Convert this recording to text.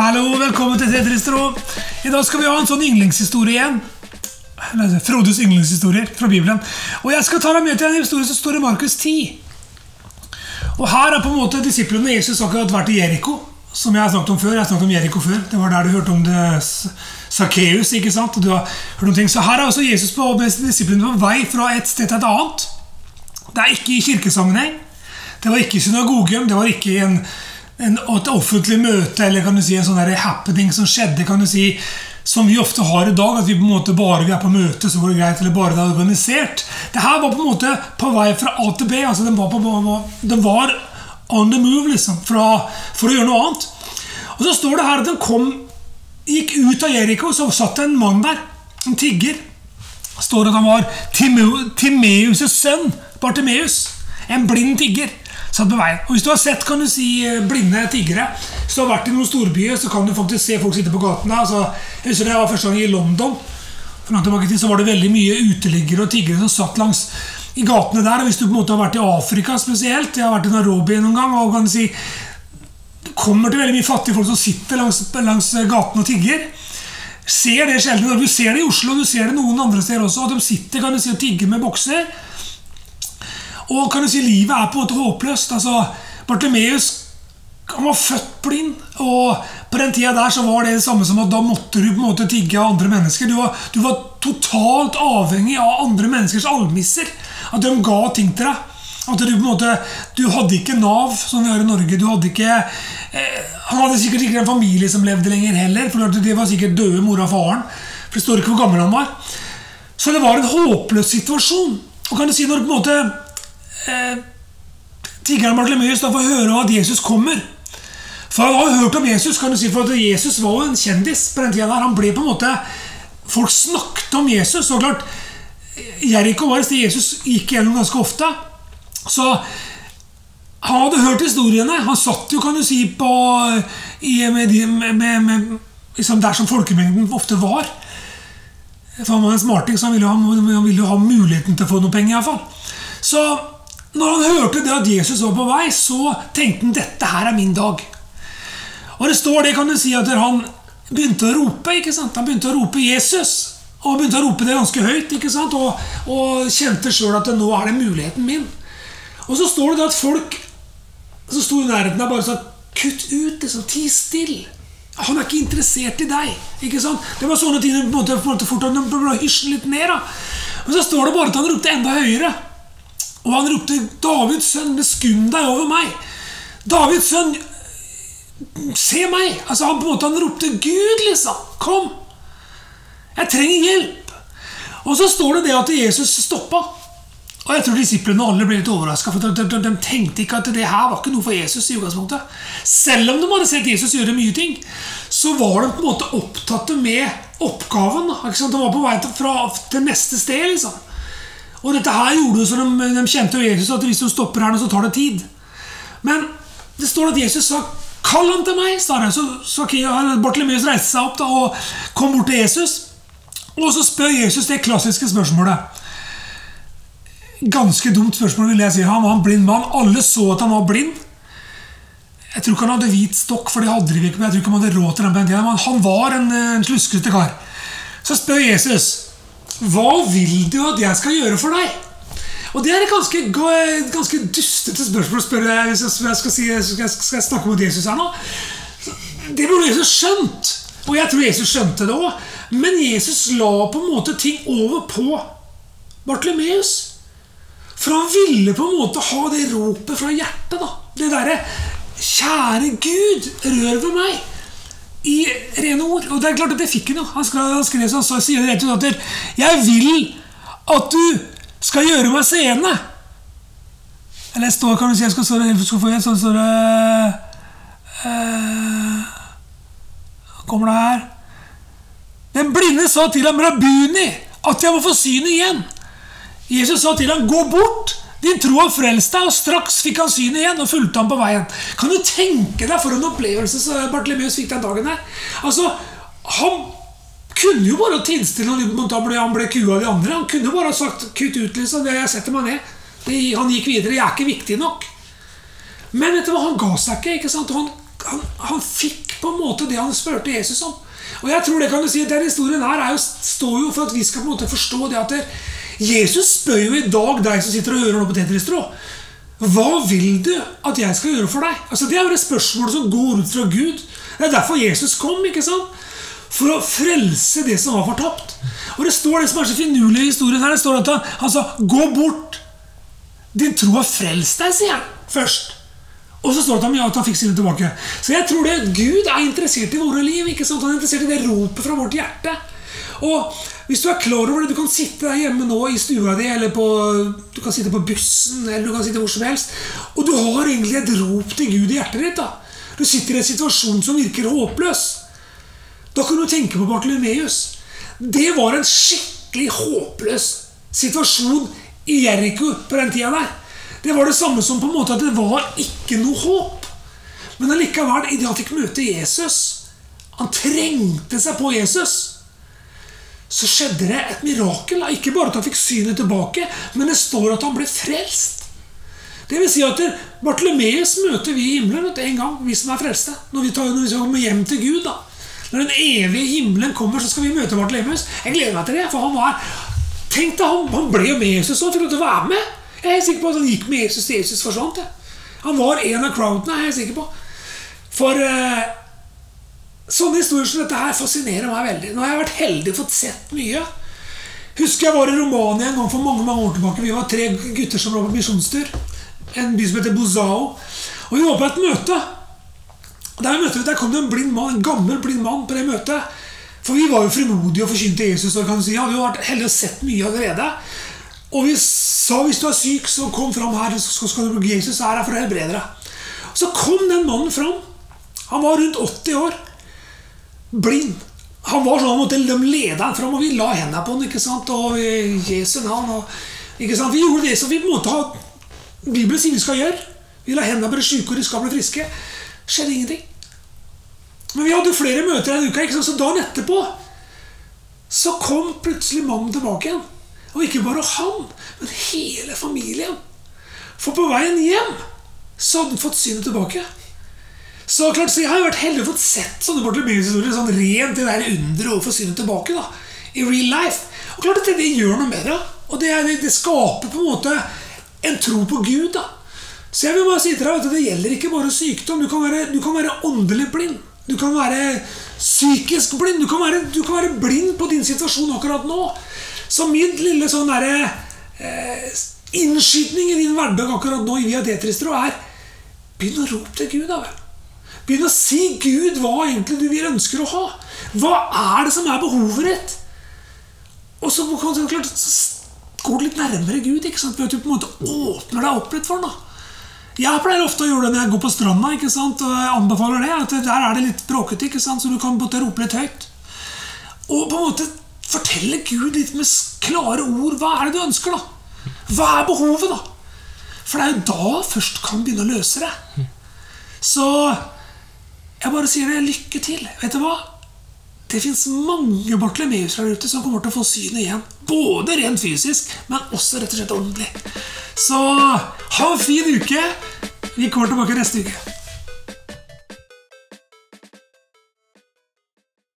Hallo, velkommen til Tetris tro. I dag skal vi ha en sånn yndlingshistorie igjen. Frodes yndlingshistorier fra Bibelen. Og jeg skal ta deg med til en historie som står i Markus 10. Og her er på en måte disiplene Jesus akkurat vært i Jeriko. Som jeg har snakket om før. Jeg har snakket om Jeriko før. Det var der du hørte om det Sakkeus. ikke sant? Du har hørt om ting. Så her er også Jesus på, disiplene på vei fra et sted til et annet. Det er ikke i kirkesammenheng. Det var ikke i synagogen. Det var ikke i en, en, et offentlig møte eller kan du si en sånn happening som skjedde. kan du si, Som vi ofte har i dag. At vi på en måte bare er på møte, så går det greit. Eller bare det er organisert. Det her var på en måte på vei fra A til B. altså Den var, på, den var on the move liksom, fra, for å gjøre noe annet. Og så står det her at den kom, gikk ut av Jeriko, så satt det en mann der. En tigger. Står at han var Timeus' sønn. Bartimeus. En blind tigger. Satt på veien. Og Hvis du har sett kan du si, blinde tiggere, du har vært i noen storbyer, så kan du faktisk se folk sitte på gatene. Altså, jeg husker det var første gang i London. For noen tilbake til, så var det veldig mye uteliggere og tiggere som satt langs i gatene der. og Hvis du på en måte har vært i Afrika spesielt Jeg har vært i Nairobi noen gang. og kan du si Det kommer til veldig mye fattige folk som sitter langs, langs gatene og tigger. Ser det sjelden. Du ser det i Oslo, du ser det noen andre steder også. at De sitter kan du si, og tigger med bokser. Og kan du si livet er på en måte håpløst. altså Bartimeus han var født blind. Og på den tida der så var det det samme som at da måtte du på en måte tigge av andre mennesker. Du var, du var totalt avhengig av andre menneskers almisser. At de ga ting til deg. At Du på en måte, du hadde ikke Nav, som vi har i Norge. Du hadde ikke, eh, han hadde sikkert ikke en familie som levde lenger heller. For Det var sikkert døde, mora og faren. For det står ikke hvor gammel han var. Så det var en håpløs situasjon. Og kan du si når på en måte eh, tiggeren Bartlemeus da får høre at Jesus kommer For han har hørt om Jesus, kan du si, for at Jesus var jo en kjendis på den tida der. Han ble på en måte Folk snakket om Jesus. og klart, Jeriko var et sted Jesus gikk gjennom ganske ofte. Så han hadde hørt historiene. Han satt jo, kan du si, på i, med, med, med, liksom der som folkemengden ofte var. For han var en smarting, så han ville, ha, han ville jo ha muligheten til å få noe penger. I hvert fall. Så når han hørte det at Jesus var på vei, så tenkte han dette her er min dag. Og det står det, kan du si, at han begynte å rope. ikke sant? Han begynte å rope 'Jesus'. Og han begynte å rope det ganske høyt ikke sant? Og, og kjente sjøl at nå er det muligheten min. Og så står det at folk som sto i nærheten av bare sa 'Kutt ut! liksom, Ti still!' Han er ikke interessert i deg. ikke sant? Det var sånne ting på en måte, på en måte fort han litt ned. da. Men så står det bare at han ropte enda høyere. Og han ropte 'Davids sønn, beskum deg over meg'. Davids sønn, se meg! Altså Han på en måte han ropte 'Gud', liksom. Kom! Jeg trenger hjelp! Og så står det det at Jesus stoppa. Og jeg tror disiplene alle ble litt overraska. For de, de, de, tenkte ikke at det her var ikke noe for Jesus. i utgangspunktet. Selv om de hadde sett Jesus gjøre mye ting, så var de på en måte opptatt med oppgaven. De var på vei til, fra, til neste sted. liksom. Og dette her gjorde så de, de kjente jo Jesus at hvis de stopper her, så tar det tid. Men det står at Jesus sa 'Kall han til meg', sa det. Så, så Bartlemeus reiste seg opp da, og kom bort til Jesus. Og så spør Jesus det klassiske spørsmålet. Ganske dumt spørsmål, vil jeg si. Han var en blind mann. Alle så at han var blind. Jeg tror ikke han hadde hvit stokk, for det hadde de ikke. Men jeg tror ikke han hadde råd til den. Men han var en, en sluskete kar. Så spør Jesus hva vil du at jeg skal gjøre for deg? Og Det er et ganske, ganske dustete spørsmål å spørre hvis jeg skal, si, skal, jeg snakke mot Jesus her nå. Det burde Jesus skjønt. Og jeg tror Jesus skjønte det òg. Men Jesus la på en måte ting over på Bartlemeus. For han ville på en måte ha det ropet fra hjertet. da Det derre 'Kjære Gud, rør ved meg' i rene ord. Og det er klart at det fikk hun jo. Han skrev, han skrev så, så sier rett ut at 'Jeg vil at du skal gjøre meg seende'. Eller jeg står, kan du si, jeg skal stå der, skal få en sånn står det uh, Kommer det her Den blinde sa til ham, 'Rabuni, at jeg må få synet igjen'. Jesus sa til ham, 'Gå bort'. Din tro har frelst deg, og straks fikk han synet igjen og fulgte ham på veien. Kan du tenke deg for en opplevelse som Bartlemeus fikk den dagen her? Altså, Han kunne jo bare tilstille han ble, kua av de andre. Han kunne jo bare sagt 'kutt ut', liksom. Jeg setter meg ned. Det, han gikk videre. 'Jeg er ikke viktig nok'. Men vet du hva, han ga seg ikke. ikke sant? Han, han, han fikk på en måte det han spurte Jesus om. Og jeg tror det kan du si at Den historien her er jo, står jo for at vi skal på en måte forstå det at det, Jesus spør jo i dag deg som sitter og hører nå på Tetris-tråd. Hva vil du at jeg skal gjøre for deg? Altså Det er jo det spørsmålet som går ut fra Gud. Det er derfor Jesus kom. ikke sant? For å frelse det som var fortapt. Og det står det som er så finurlig i historien her. Det står at han, han sa 'gå bort'. Din tro har frelst deg, sier han først. Og så står det at han fikk sine tilbake. Så jeg tror det Gud er interessert i våre liv. ikke sant? Han er interessert i det ropet fra vårt hjerte. Og hvis du er klar over det, Du kan sitte der hjemme nå i stua di, eller på, du kan sitte på bussen, eller du kan sitte hvor som helst, og du har egentlig et rop til Gud i hjertet ditt. da. Du sitter i en situasjon som virker håpløs. Da kan du tenke på Bartlemeus. Det var en skikkelig håpløs situasjon i Jeriko på den tida der. Det var det samme som på en måte at det var ikke noe håp. Men allikevel, idet han fikk møte Jesus Han trengte seg på Jesus. Så skjedde det et mirakel. Ikke bare at han fikk synet tilbake, men det står at han ble frelst. Det vil si at Bartlemeus møter vi i himmelen en gang, vi som er frelste. Når vi, tar, når vi kommer hjem til Gud. da. Når den evige himmelen kommer, så skal vi møte Bartlemeus. Jeg gleder meg til det, for han var Tenk deg, han, han ble jo med Jesus og fikk lov til å være med. Jeg er sikker på at han gikk med Jesus til Jesus forsvant. Han var en av crowdene, jeg er sikker på. For uh, sånne historier som dette her fascinerer meg veldig. Nå har jeg vært heldig og fått sett mye. Husker jeg var i Romania en gang for mange mange år tilbake. Vi var tre gutter som var på misjonstur. En by som heter Bozao. Og vi var på et møte. Der, møtte, der kom det en blind mann, en gammel blind mann på det møtet. For vi var jo frimodige og forkynte Jesus. Og kan si, hadde jo vært heldige og sett mye allerede. Og vi sa hvis du er syk, så kom fram her. så skal du Jesus er her for å helbrede deg. Så kom den mannen fram. Han var rundt 80 år. Blind. Han var sånn, måtte De lede han fram, og vi la hendene på han, ikke sant? Og Jesu navn. Og, ikke sant? Vi gjorde det som vi på en måte har Bibelen sier vi skal gjøre. Vi la hendene på de syke, og de skal bli friske. Skjedde ingenting. Men vi hadde flere møter en uke, ikke sant? så dagen etterpå så kom plutselig mannen tilbake igjen. Og ikke bare han, men hele familien. For på veien hjem så hadde han fått synet tilbake. Så klart, så Jeg har jo vært heldig og fått sett sånne Bartlemeus-historier sånn rent det der underet overfor synet tilbake. da, I real life. Og klart at det, det gjør noe med det. Og det, det, det, skaper på en måte en tro på Gud. da. Så jeg vil bare si til deg at det gjelder ikke bare sykdom. Du kan være, du kan være åndelig blind. Du kan være psykisk blind. Du kan være, du kan være blind på din situasjon akkurat nå. Så min lille sånn derre eh, innskytning i din hverdag akkurat nå via Tetris-tråd er Begynn å rope til Gud, da vel. Begynn å si Gud hva egentlig du vil ønsker å ha. Hva er det som er behovet ditt? Og så, klart, så går du litt nærmere Gud. ikke sant? Ved at du på en måte åpner deg opp litt for ham. Jeg pleier ofte å gjøre det når jeg går på stranda. ikke sant? Og jeg anbefaler det, at Der er det litt bråkete, ikke sant? så du kan på rope litt høyt. Og på en måte Fortelle Gud litt med klare ord. Hva er det du ønsker, da? Hva er behovet, da? For det er jo da først kan begynne å løse det. Så jeg bare sier det. Lykke til. Vet du hva? Det fins mange Bartlemeus der ute som kommer til å få synet igjen. Både rent fysisk, men også rett og slett ordentlig. Så ha en fin uke. Vi kommer tilbake neste uke.